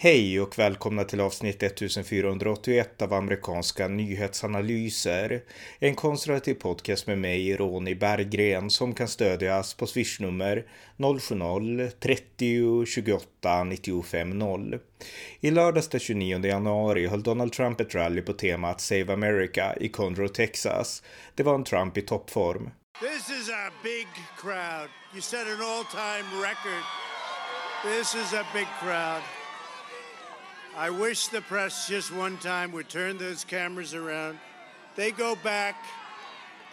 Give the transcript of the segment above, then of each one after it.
Hej och välkomna till avsnitt 1481 av amerikanska nyhetsanalyser. En konservativ podcast med mig, Ronny Berggren, som kan stödjas på swishnummer 070-30 28 95 0. I lördags den 29 januari höll Donald Trump ett rally på temat Save America i Conroe, Texas. Det var en Trump i toppform. This is a big crowd. You set an all-time record. This is a big crowd. I wish the press just one time would turn those cameras around. They go back.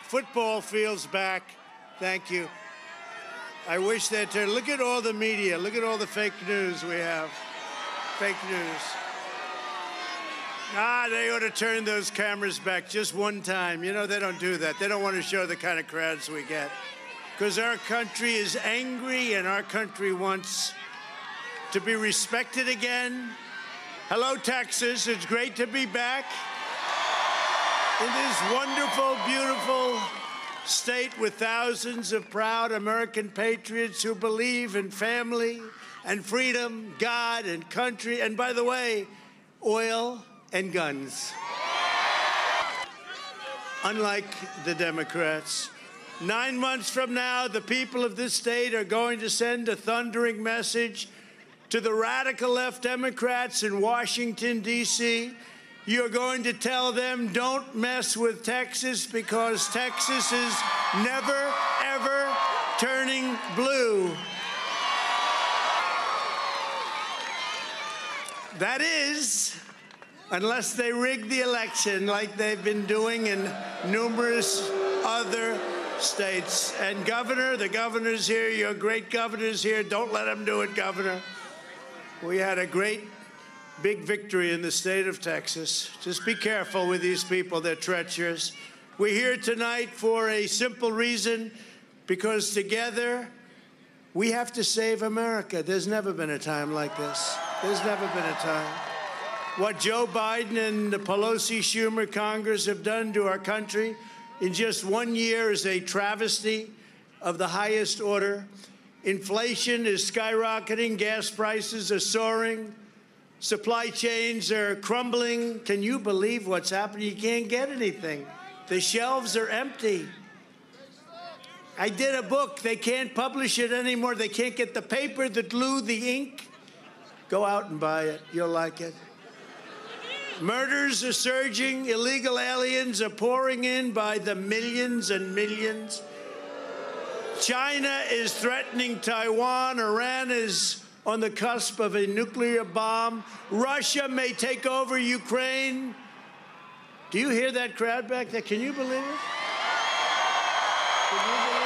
Football fields back. Thank you. I wish they'd turn. Look at all the media. Look at all the fake news we have. Fake news. Ah, they ought to turn those cameras back just one time. You know, they don't do that. They don't want to show the kind of crowds we get. Because our country is angry and our country wants to be respected again. Hello, Texas. It's great to be back in this wonderful, beautiful state with thousands of proud American patriots who believe in family and freedom, God and country, and by the way, oil and guns. Unlike the Democrats, nine months from now, the people of this state are going to send a thundering message to the radical left Democrats in Washington, D.C. You're going to tell them don't mess with Texas because Texas is never, ever turning blue. That is, unless they rig the election like they've been doing in numerous other states. And governor, the governor's here, your great governor's here. Don't let them do it, governor. We had a great big victory in the state of Texas. Just be careful with these people, they're treacherous. We're here tonight for a simple reason because together we have to save America. There's never been a time like this. There's never been a time. What Joe Biden and the Pelosi Schumer Congress have done to our country in just one year is a travesty of the highest order. Inflation is skyrocketing, gas prices are soaring, supply chains are crumbling. Can you believe what's happening? You can't get anything. The shelves are empty. I did a book. They can't publish it anymore. They can't get the paper, the glue, the ink. Go out and buy it. You'll like it. Murders are surging. Illegal aliens are pouring in by the millions and millions. China is threatening Taiwan. Iran is on the cusp of a nuclear bomb. Russia may take over Ukraine. Do you hear that crowd back there? Can you believe it? You believe it?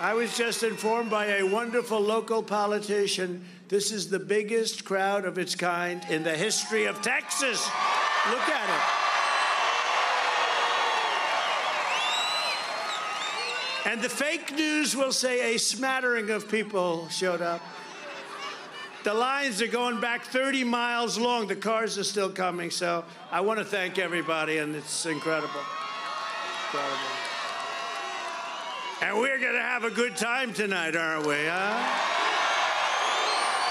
I was just informed by a wonderful local politician. This is the biggest crowd of its kind in the history of Texas. Look at it. And the fake news will say a smattering of people showed up. The lines are going back 30 miles long. The cars are still coming. So I want to thank everybody, and it's incredible. Incredible. And we're going to have a good time tonight, aren't we? Huh?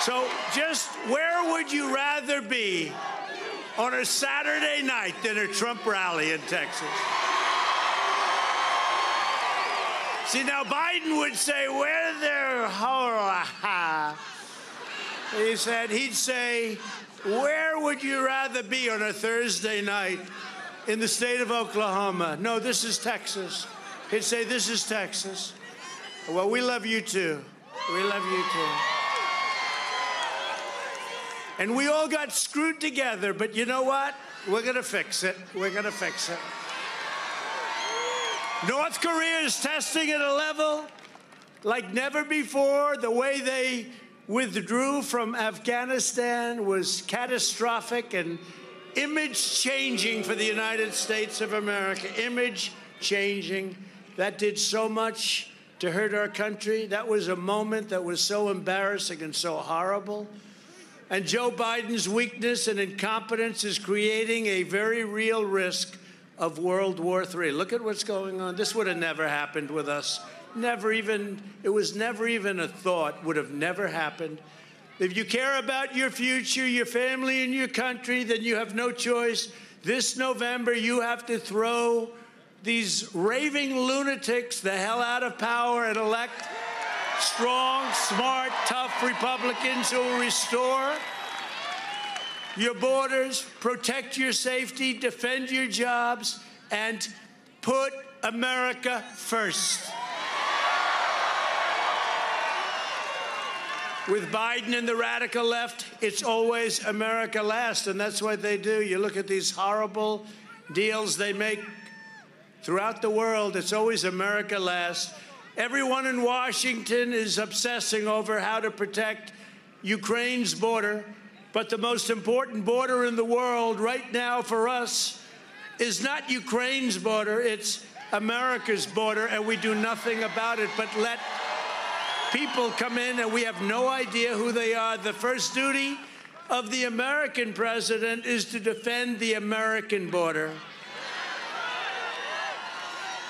So, just where would you rather be on a Saturday night than a Trump rally in Texas? See, now Biden would say, where there, he said, he'd say, where would you rather be on a Thursday night in the state of Oklahoma? No, this is Texas. He'd say, this is Texas. Well, we love you too. We love you too. And we all got screwed together, but you know what? We're going to fix it. We're going to fix it. North Korea is testing at a level like never before. The way they withdrew from Afghanistan was catastrophic and image changing for the United States of America. Image changing. That did so much to hurt our country. That was a moment that was so embarrassing and so horrible. And Joe Biden's weakness and incompetence is creating a very real risk of World War III. Look at what's going on. This would have never happened with us. never even, it was never even a thought, would have never happened. If you care about your future, your family, and your country, then you have no choice. This November, you have to throw these raving lunatics the hell out of power and elect strong, smart, tough Republicans who will restore your borders, protect your safety, defend your jobs, and put America first. With Biden and the radical left, it's always America last, and that's what they do. You look at these horrible deals they make throughout the world, it's always America last. Everyone in Washington is obsessing over how to protect Ukraine's border, but the most important border in the world right now for us is not Ukraine's border, it's America's border, and we do nothing about it but let people come in and we have no idea who they are. The first duty of the American president is to defend the American border.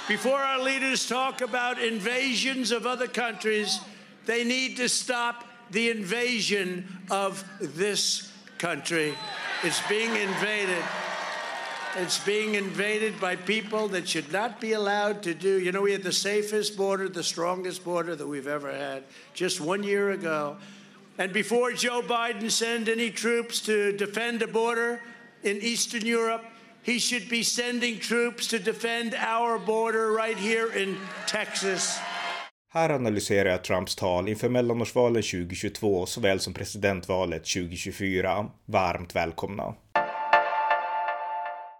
Before our leaders talk about invasions of other countries, they need to stop the invasion of this country. It's being invaded. It's being invaded by people that should not be allowed to do. You know, we had the safest border, the strongest border that we've ever had just one year ago. And before Joe Biden send any troops to defend a border in Eastern Europe, he should be sending troops to defend our border right here in Texas. Här analyserar jag Trumps tal inför mellanårsvalen 2022 såväl som presidentvalet 2024. Varmt välkomna!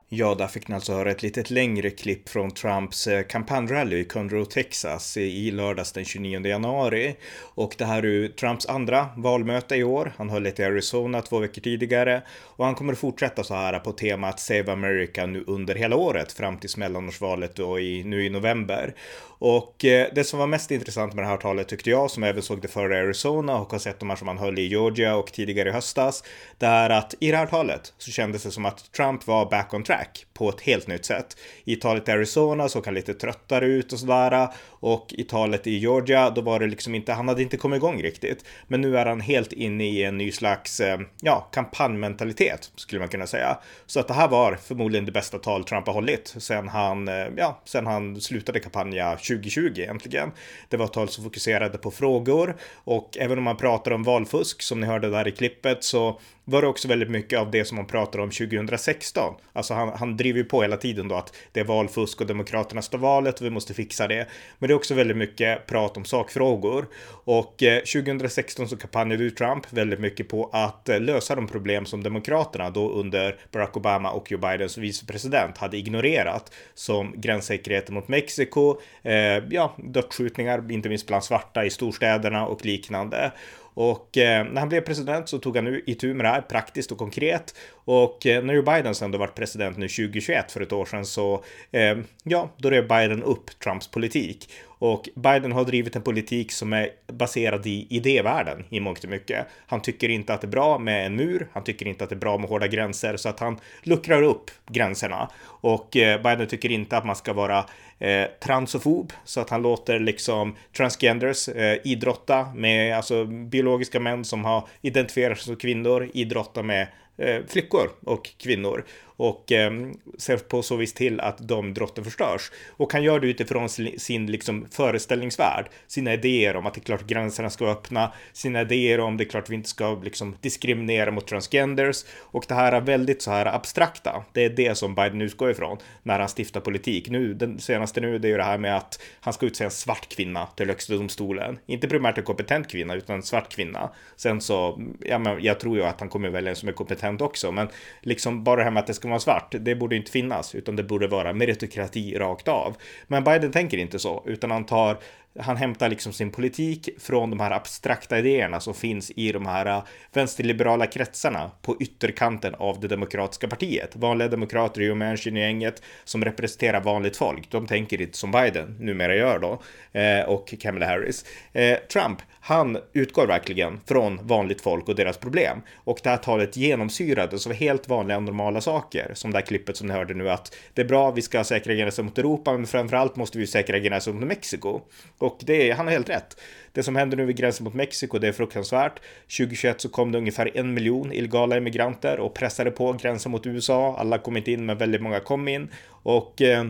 Ja, där fick ni alltså höra ett lite längre klipp från Trumps eh, kampanjrally i Conroe, Texas i lördags den 29 januari. Och det här är ju Trumps andra valmöte i år. Han höll ett i Arizona två veckor tidigare och han kommer att fortsätta så här på temat Save America nu under hela året fram tills mellanårsvalet då i, nu i november. Och eh, det som var mest intressant med det här talet tyckte jag, som även såg det före Arizona och har sett de här som han höll i Georgia och tidigare i höstas, det är att i det här talet så kändes det som att Trump var back on track på ett helt nytt sätt. I talet i Arizona såg han lite tröttare ut och sådär och i talet i Georgia då var det liksom inte, han hade inte kommit igång riktigt. Men nu är han helt inne i en ny slags, eh, ja, kampanjmentalitet skulle man kunna säga. Så att det här var förmodligen det bästa tal Trump har hållit sen han, eh, ja, sen han slutade kampanja 2020 egentligen. Det var ett tal som fokuserade på frågor och även om man pratar om valfusk som ni hörde där i klippet så var det också väldigt mycket av det som man pratar om 2016. Alltså han, han driver ju på hela tiden då att det är valfusk och Demokraterna står valet och vi måste fixa det. Men det är också väldigt mycket prat om sakfrågor. Och eh, 2016 så kampanjade ju Trump väldigt mycket på att eh, lösa de problem som Demokraterna då under Barack Obama och Joe Bidens vicepresident hade ignorerat. Som gränssäkerheten mot Mexiko, eh, ja, dödsskjutningar, inte minst bland svarta i storstäderna och liknande. Och eh, när han blev president så tog han itu med det här praktiskt och konkret. Och eh, när Joe Biden sen då varit president nu 2021 för ett år sedan så, eh, ja, då rev Biden upp Trumps politik. Och Biden har drivit en politik som är baserad i idévärlden i mångt och mycket. Han tycker inte att det är bra med en mur. Han tycker inte att det är bra med hårda gränser så att han luckrar upp gränserna. Och eh, Biden tycker inte att man ska vara eh, transofob så att han låter liksom transgenders eh, idrotta med alltså biologiska män som har identifierat sig som kvinnor idrotta med Eh, flickor och kvinnor och eh, ser på så vis till att de drotten förstörs. Och han gör det utifrån sin, sin liksom, föreställningsvärld, sina idéer om att det är klart gränserna ska vara öppna, sina idéer om det är klart vi inte ska liksom, diskriminera mot transgenders och det här är väldigt så här abstrakta. Det är det som Biden utgår ifrån när han stiftar politik. Nu, den senaste nu, det är ju det här med att han ska utse en svart kvinna till högsta domstolen. Inte primärt en kompetent kvinna, utan en svart kvinna. Sen så, ja, men jag tror ju att han kommer välja en som är kompetent också, men liksom bara det här med att det ska ska vara svart. Det borde inte finnas, utan det borde vara meritokrati rakt av. Men Biden tänker inte så, utan han tar han hämtar liksom sin politik från de här abstrakta idéerna som finns i de här eh, vänsterliberala kretsarna på ytterkanten av det demokratiska partiet. Vanliga demokrater i gänget som representerar vanligt folk. De tänker inte som Biden numera gör då eh, och Kamala Harris. Eh, Trump, han utgår verkligen från vanligt folk och deras problem och det här talet genomsyrades av helt vanliga normala saker som det här klippet som ni hörde nu att det är bra, vi ska säkra gränsen mot Europa, men framförallt måste vi säkra gränsen mot Mexiko. Och det han har helt rätt. Det som händer nu vid gränsen mot Mexiko, det är fruktansvärt. 2021 så kom det ungefär en miljon illegala immigranter och pressade på gränsen mot USA. Alla kom inte in, men väldigt många kom in. Och eh,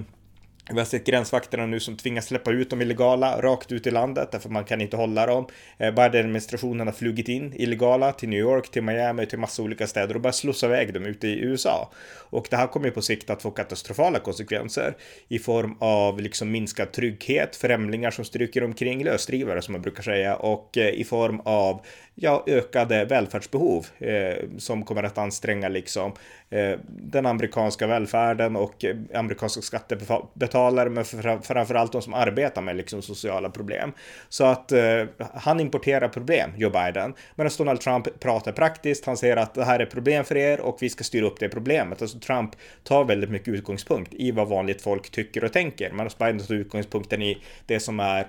vi har sett gränsvakterna nu som tvingas släppa ut de illegala rakt ut i landet därför man kan inte hålla dem. Eh, Biden-administrationen har flugit in illegala till New York, till Miami, till massa olika städer och bara slussa iväg dem ute i USA. Och det här kommer ju på sikt att få katastrofala konsekvenser i form av liksom minskad trygghet, främlingar som stryker omkring, lösdrivare som man brukar säga och eh, i form av ja, ökade välfärdsbehov eh, som kommer att anstränga liksom Eh, den amerikanska välfärden och eh, amerikanska skattebetalare, men framförallt de som arbetar med liksom sociala problem. Så att eh, han importerar problem, Joe Biden, medan Donald Trump pratar praktiskt. Han säger att det här är problem för er och vi ska styra upp det problemet. Alltså Trump tar väldigt mycket utgångspunkt i vad vanligt folk tycker och tänker, medan Biden tar utgångspunkten i det som är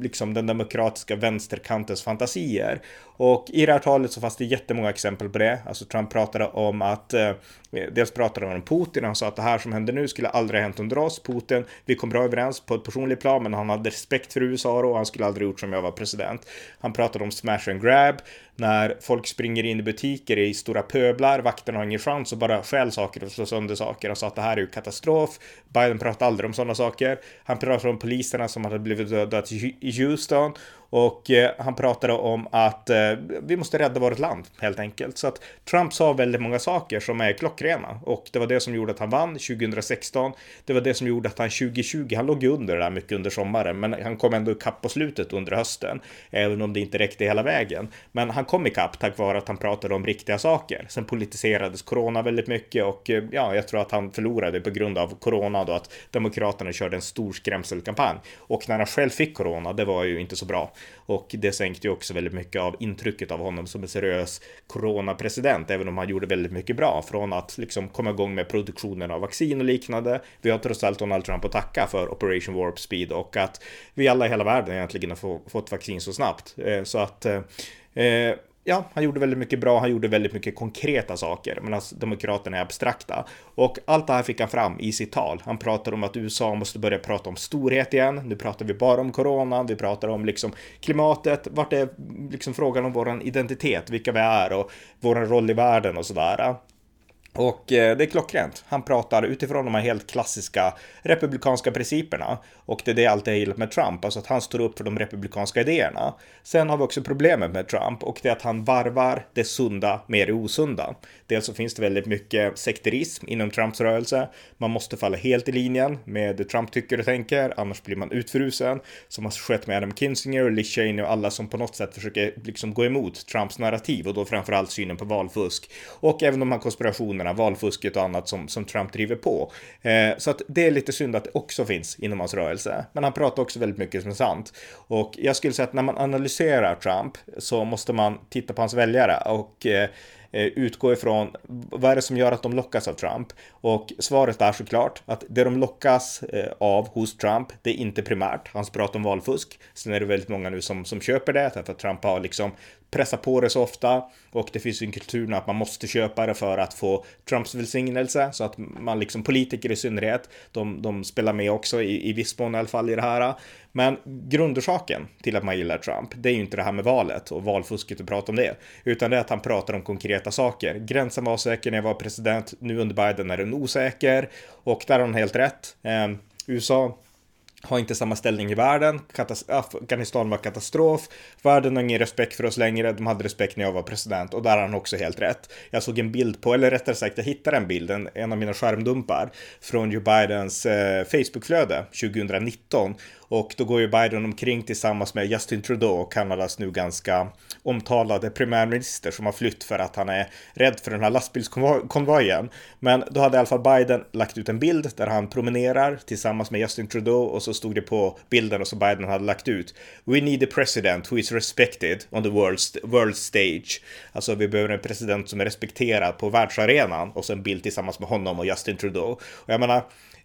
liksom den demokratiska vänsterkantens fantasier. Och i det här talet så fanns det jättemånga exempel på det. Alltså Trump pratade om att eh, Eh, dels pratade han om Putin. Han sa att det här som händer nu skulle aldrig ha hänt under oss. Putin, vi kom bra överens på ett personligt plan, men han hade respekt för USA och han skulle aldrig gjort som jag var president. Han pratade om smash and grab när folk springer in i butiker i stora pöblar, vakterna har ingen chans och bara stjäl saker och slår sönder saker. Han sa att det här är ju katastrof. Biden pratade aldrig om sådana saker. Han pratade om poliserna som hade blivit dödade i Houston och eh, han pratade om att eh, vi måste rädda vårt land helt enkelt. Så att Trump sa väldigt många saker som är klockrena och det var det som gjorde att han vann 2016. Det var det som gjorde att han 2020, han låg under där mycket under sommaren, men han kom ändå ikapp på slutet under hösten, även om det inte räckte hela vägen. Men han kom ikapp tack vare att han pratade om riktiga saker. Sen politiserades corona väldigt mycket och eh, ja, jag tror att han förlorade på grund av corona då att demokraterna körde en stor skrämselkampanj. Och när han själv fick corona, det var ju inte så bra. Och det sänkte ju också väldigt mycket av intrycket av honom som en seriös coronapresident, även om han gjorde väldigt mycket bra från att liksom komma igång med produktionen av vaccin och liknande. Vi har trots allt Donald Trump att tacka för Operation Warp Speed och att vi alla i hela världen egentligen har fått vaccin så snabbt. Eh, så att eh, eh, ja, han gjorde väldigt mycket bra, han gjorde väldigt mycket konkreta saker, medan alltså, Demokraterna är abstrakta. Och allt det här fick han fram i sitt tal. Han pratade om att USA måste börja prata om storhet igen. Nu pratar vi bara om corona, vi pratar om liksom klimatet, vart är liksom frågan om våran identitet, vilka vi är och våran roll i världen och sådär. Och eh, det är klockrent. Han pratar utifrån de här helt klassiska republikanska principerna. Och det är det alltid jag gillat med Trump, alltså att han står upp för de republikanska idéerna. Sen har vi också problemet med Trump och det är att han varvar det sunda med det osunda. Dels så finns det väldigt mycket sekterism inom Trumps rörelse. Man måste falla helt i linjen med det Trump tycker och tänker, annars blir man utfrusen. Som har skett med Adam Kinzinger och Liz Cheney och alla som på något sätt försöker liksom gå emot Trumps narrativ och då framförallt synen på valfusk. Och även de här konspirationerna, valfusket och annat som, som Trump driver på. Eh, så att det är lite synd att det också finns inom hans rörelse. Men han pratar också väldigt mycket som är sant. Och jag skulle säga att när man analyserar Trump så måste man titta på hans väljare och Eh, Eh, utgå ifrån vad är det som gör att de lockas av Trump? Och svaret är såklart att det de lockas eh, av hos Trump, det är inte primärt hans prat om valfusk. Sen är det väldigt många nu som, som köper det, därför att Trump har liksom pressat på det så ofta och det finns ju en kultur att man måste köpa det för att få Trumps välsignelse så att man liksom politiker i synnerhet, de, de spelar med också i, i viss mån i alla fall i det här. Men grundorsaken till att man gillar Trump, det är ju inte det här med valet och valfusket och prata om det, utan det är att han pratar om konkreta saker. Gränsen var säker när jag var president, nu under Biden är den osäker och där har han helt rätt. Eh, USA har inte samma ställning i världen. Afghanistan var katastrof. Världen har ingen respekt för oss längre. De hade respekt när jag var president och där har han också helt rätt. Jag såg en bild på, eller rättare sagt, jag hittade en bild, en, en av mina skärmdumpar från Joe Bidens eh, Facebookflöde 2019 och då går ju Biden omkring tillsammans med Justin Trudeau, Kanadas nu ganska omtalade premiärminister som har flytt för att han är rädd för den här lastbilskonvojen. Men då hade i alla fall Biden lagt ut en bild där han promenerar tillsammans med Justin Trudeau och så stod det på bilden och så Biden hade lagt ut We need a president who is respected on the world, world stage. Alltså vi behöver en president som är respekterad på världsarenan och så en bild tillsammans med honom och Justin Trudeau. Och jag menar,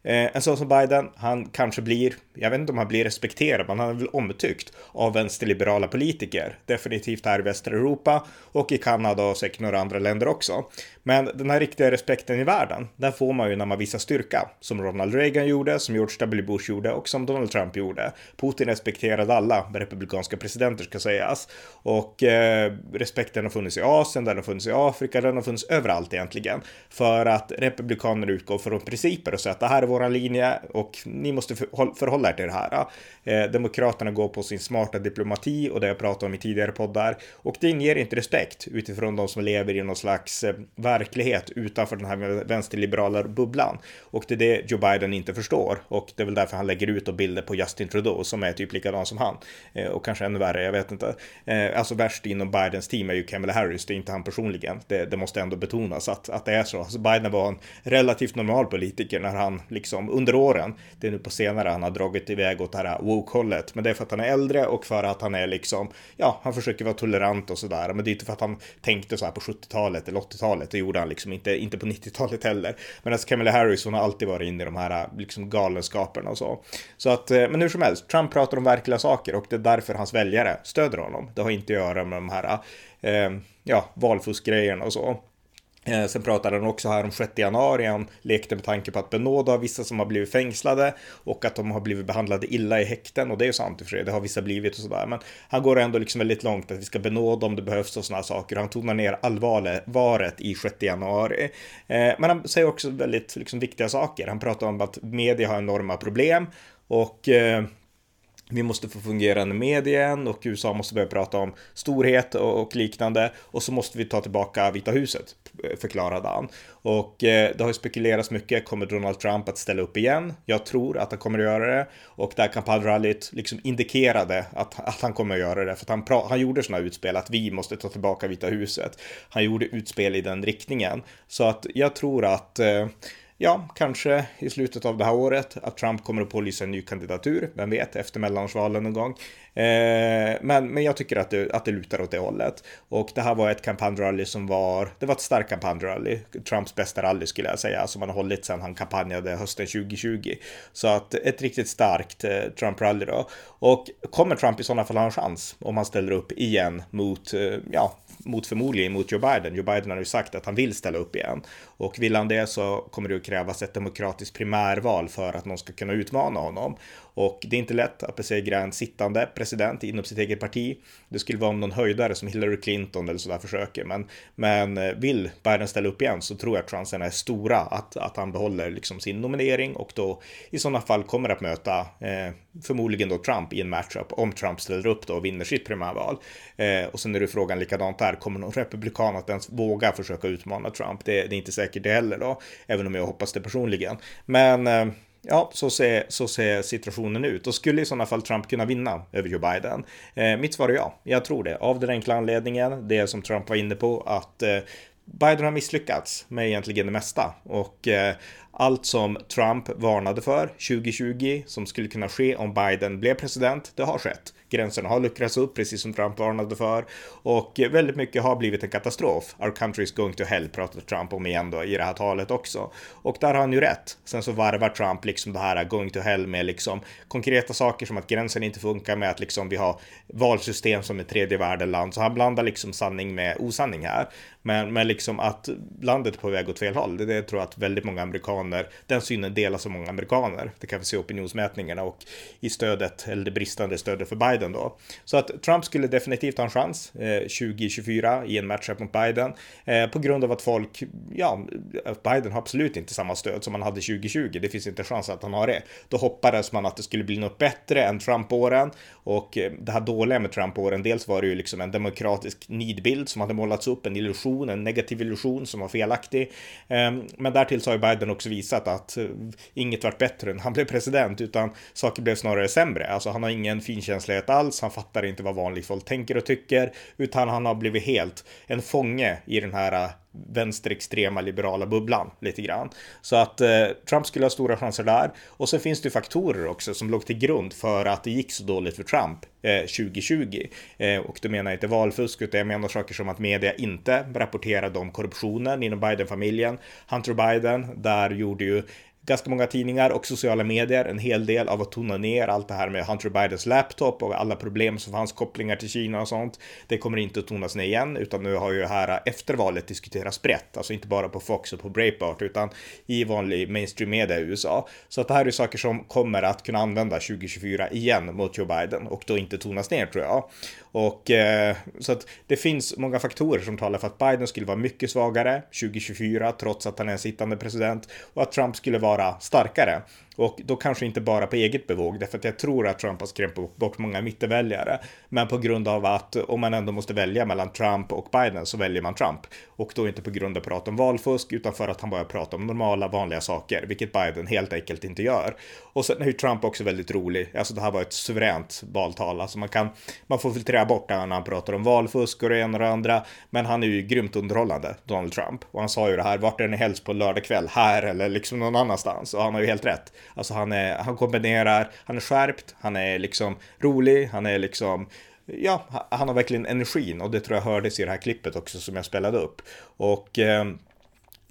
eh, en sån som Biden, han kanske blir, jag vet inte om han blir respekterad, men han är väl omtyckt av vänsterliberala politiker. Definitivt här i västra Europa och i Kanada och säkert några andra länder också. Men den här riktiga respekten i världen, den får man ju när man visar styrka. Som Ronald Reagan gjorde, som George W. Bush gjorde och som Donald Trump gjorde. Putin respekterade alla republikanska presidenter ska sägas. Och eh, respekten har funnits i Asien, den har funnits i Afrika, den har funnits överallt egentligen. För att republikaner utgår från principer och säger att det här är våran linje och ni måste förhålla er till det här. Eh, Demokraterna går på sin smarta diplomati och det jag pratade om i tidigare poddar. Och det inger inte respekt utifrån de som lever i någon slags eh, verklighet utanför den här vänsterliberala bubblan. Och det är det Joe Biden inte förstår. Och det är väl därför han lägger ut och bilder på Justin Trudeau som är typ likadan som han. Eh, och kanske ännu värre, jag vet inte. Eh, alltså värst inom Bidens team är ju Kamala Harris, det är inte han personligen. Det, det måste ändå betonas att, att det är så. Alltså Biden var en relativt normal politiker när han liksom under åren, det är nu på senare han har dragit iväg åt det här woke-hållet. Men det är för att han är äldre och för att han är liksom, ja, han försöker vara tolerant och sådär. Men det är inte för att han tänkte så här på 70-talet eller 80-talet det gjorde han liksom inte, inte på 90-talet heller. Medan alltså Kamala Harris, hon har alltid varit inne i de här liksom galenskaperna och så. Så att, eh, men hur som helst, Trump pratar om verkliga saker och det är därför hans väljare stöder honom. Det har inte att göra med de här, eh, ja, valfuskgrejerna och så. Eh, sen pratade han också här om 6 januari, han lekte med tanke på att benåda vissa som har blivit fängslade och att de har blivit behandlade illa i häkten och det är ju sant i och för sig, det har vissa blivit och sådär. Men han går ändå liksom väldigt långt att vi ska benåda om det behövs och sådana saker. Han tonar ner allvaret i 6 januari. Eh, men han säger också väldigt liksom, viktiga saker. Han pratar om att media har enorma problem och eh, vi måste få fungerande medien och USA måste börja prata om storhet och liknande och så måste vi ta tillbaka Vita huset, förklarade han. Och eh, det har ju spekulerats mycket, kommer Donald Trump att ställa upp igen? Jag tror att han kommer att göra det och det här kampanjrallyt liksom indikerade att, att han kommer att göra det för att han, han gjorde sådana utspel att vi måste ta tillbaka Vita huset. Han gjorde utspel i den riktningen så att jag tror att eh, ja, kanske i slutet av det här året att Trump kommer att pålysa en ny kandidatur. Vem vet, efter mellanårsvalen någon gång. Eh, men, men jag tycker att det, att det lutar åt det hållet. Och det här var ett kampanjrally som var, det var ett starkt kampanjrally. Trumps bästa rally skulle jag säga, som han har hållit sedan han kampanjade hösten 2020. Så att ett riktigt starkt eh, Trump-rally då. Och kommer Trump i sådana fall ha en chans om han ställer upp igen mot, eh, ja, mot förmodligen mot Joe Biden. Joe Biden har ju sagt att han vill ställa upp igen. Och vill han det så kommer det att krävas ett demokratiskt primärval för att någon ska kunna utmana honom. Och det är inte lätt att besegra en sittande president inom sitt eget parti. Det skulle vara om någon höjdare som Hillary Clinton eller sådär försöker. Men, men eh, vill Biden ställa upp igen så tror jag att chanserna är stora att, att han behåller liksom sin nominering och då i sådana fall kommer att möta eh, förmodligen då Trump i en matchup om Trump ställer upp då och vinner sitt primärval. Eh, och sen är det frågan likadant där, kommer någon republikan att ens våga försöka utmana Trump? Det, det är inte säkert det heller då, även om jag hoppas det personligen. Men eh, Ja, så ser, så ser situationen ut. Och skulle i sådana fall Trump kunna vinna över Joe Biden? Eh, mitt svar är ja, jag tror det. Av den enkla anledningen, det som Trump var inne på, att eh, Biden har misslyckats med egentligen det mesta. Och eh, allt som Trump varnade för 2020 som skulle kunna ske om Biden blev president, det har skett. Gränserna har luckrats upp, precis som Trump varnade för. Och väldigt mycket har blivit en katastrof. Our country is going to hell, pratar Trump om igen då i det här talet också. Och där har han ju rätt. Sen så varvar Trump liksom det här uh, going to hell med liksom konkreta saker som att gränsen inte funkar med att liksom vi har valsystem som är tredje världen land. Så han blandar liksom sanning med osanning här. Men, men liksom att landet är på väg åt fel håll, det, det tror jag att väldigt många amerikaner, den synen delas av många amerikaner. Det kan vi se i opinionsmätningarna och i stödet, eller det bristande stödet för Biden då. Så att Trump skulle definitivt ha en chans eh, 2024 i en matchup mot Biden eh, på grund av att folk, ja, Biden har absolut inte samma stöd som han hade 2020. Det finns inte chans att han har det. Då hoppades man att det skulle bli något bättre än Trump-åren och eh, det här dåliga med Trump-åren, dels var det ju liksom en demokratisk nidbild som hade målats upp, en illusion en negativ illusion som var felaktig. Ehm, men därtill så har ju Biden också visat att eh, inget vart bättre när han blev president, utan saker blev snarare sämre. Alltså han har ingen finkänslighet alls, han fattar inte vad vanligt folk tänker och tycker, utan han har blivit helt en fånge i den här vänsterextrema liberala bubblan lite grann. Så att eh, Trump skulle ha stora chanser där. Och sen finns det ju faktorer också som låg till grund för att det gick så dåligt för Trump eh, 2020. Eh, och då menar jag inte valfusk, utan jag menar saker som att media inte rapporterade om korruptionen inom Biden-familjen. Hunter Biden, där gjorde ju ganska många tidningar och sociala medier en hel del av att tona ner allt det här med Hunter Bidens laptop och alla problem som fanns kopplingar till Kina och sånt. Det kommer inte att tonas ner igen, utan nu har ju det här efter valet diskuterats brett, alltså inte bara på Fox och på Breitbart, utan i vanlig mainstream media i USA. Så att det här är saker som kommer att kunna använda 2024 igen mot Joe Biden och då inte tonas ner tror jag. Och eh, så att det finns många faktorer som talar för att Biden skulle vara mycket svagare 2024 trots att han är en sittande president och att Trump skulle vara starkare. Och då kanske inte bara på eget bevåg, därför att jag tror att Trump har skrämt bort många mittenväljare. Men på grund av att om man ändå måste välja mellan Trump och Biden så väljer man Trump. Och då inte på grund av prat om valfusk, utan för att han börjar prata om normala, vanliga saker, vilket Biden helt enkelt inte gör. Och sen är ju Trump också väldigt rolig. Alltså det här var ett suveränt valtal. Alltså man kan, man får filtrera bort det när han pratar om valfusk och det ena och det andra. Men han är ju grymt underhållande, Donald Trump. Och han sa ju det här, vart är ni helst på lördag kväll? Här eller liksom någon annanstans? Och han har ju helt rätt. Alltså han, är, han kombinerar, han är skärpt, han är liksom rolig, han är liksom Ja, han har verkligen energin och det tror jag hördes i det här klippet också som jag spelade upp. Och eh,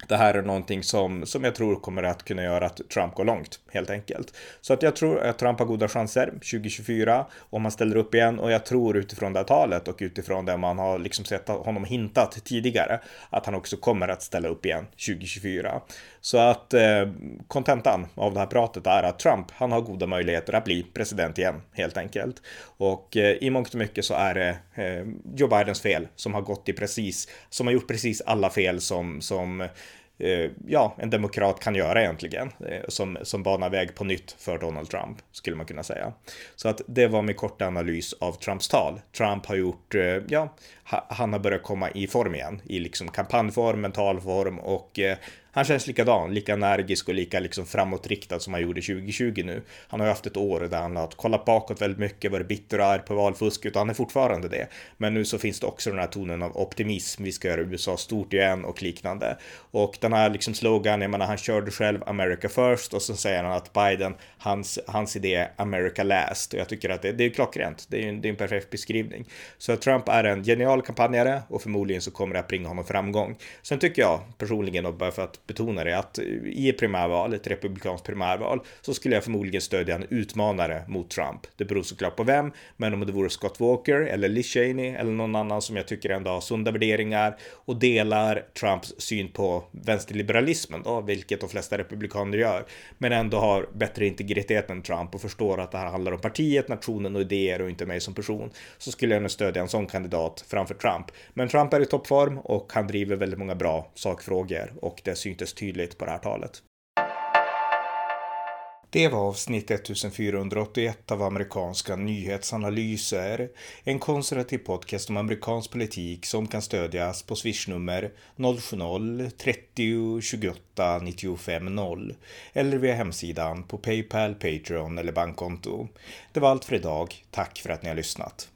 det här är någonting som, som jag tror kommer att kunna göra att Trump går långt, helt enkelt. Så att jag tror att Trump har goda chanser 2024 om han ställer upp igen och jag tror utifrån det här talet och utifrån det man har liksom sett honom hintat tidigare att han också kommer att ställa upp igen 2024. Så att eh, kontentan eh, av det här pratet är att Trump, han har goda möjligheter att bli president igen, helt enkelt. Och eh, i mångt och mycket så är det eh, Joe Bidens fel som har gått i precis, som har gjort precis alla fel som, som Eh, ja, en demokrat kan göra egentligen, eh, som, som banar väg på nytt för Donald Trump, skulle man kunna säga. Så att det var min korta analys av Trumps tal. Trump har gjort, eh, ja, han har börjat komma i form igen, i liksom kampanjform, mentalform och eh, han känns likadan, lika energisk och lika liksom framåtriktad som han gjorde 2020 nu. Han har ju haft ett år där han har kollat bakåt väldigt mycket, varit bitter och arg på valfusket och han är fortfarande det. Men nu så finns det också den här tonen av optimism. Vi ska göra USA stort igen och liknande. Och den här liksom slogan, jag menar han körde själv America first och så säger han att Biden, hans, hans idé är America last. Och jag tycker att det, det är klockrent. Det är en, det är en perfekt beskrivning. Så Trump är en genial kampanjare och förmodligen så kommer det att bringa honom framgång. Sen tycker jag personligen, och bara för att betona det, att i ett primärval, ett republikanskt primärval, så skulle jag förmodligen stödja en utmanare mot Trump. Det beror såklart på vem, men om det vore Scott Walker eller Liz Cheney eller någon annan som jag tycker ändå har sunda värderingar och delar Trumps syn på vänsterliberalismen, då, vilket de flesta republikaner gör, men ändå har bättre integritet än Trump och förstår att det här handlar om partiet, nationen och idéer och inte mig som person, så skulle jag nog stödja en sån kandidat framför Trump. Men Trump är i toppform och han driver väldigt många bra sakfrågor och det syns syntes tydligt på det här talet. Det var avsnitt 1481 av amerikanska nyhetsanalyser. En konservativ podcast om amerikansk politik som kan stödjas på swishnummer 070-30 28 95 0 eller via hemsidan på Paypal, Patreon eller bankkonto. Det var allt för idag. Tack för att ni har lyssnat.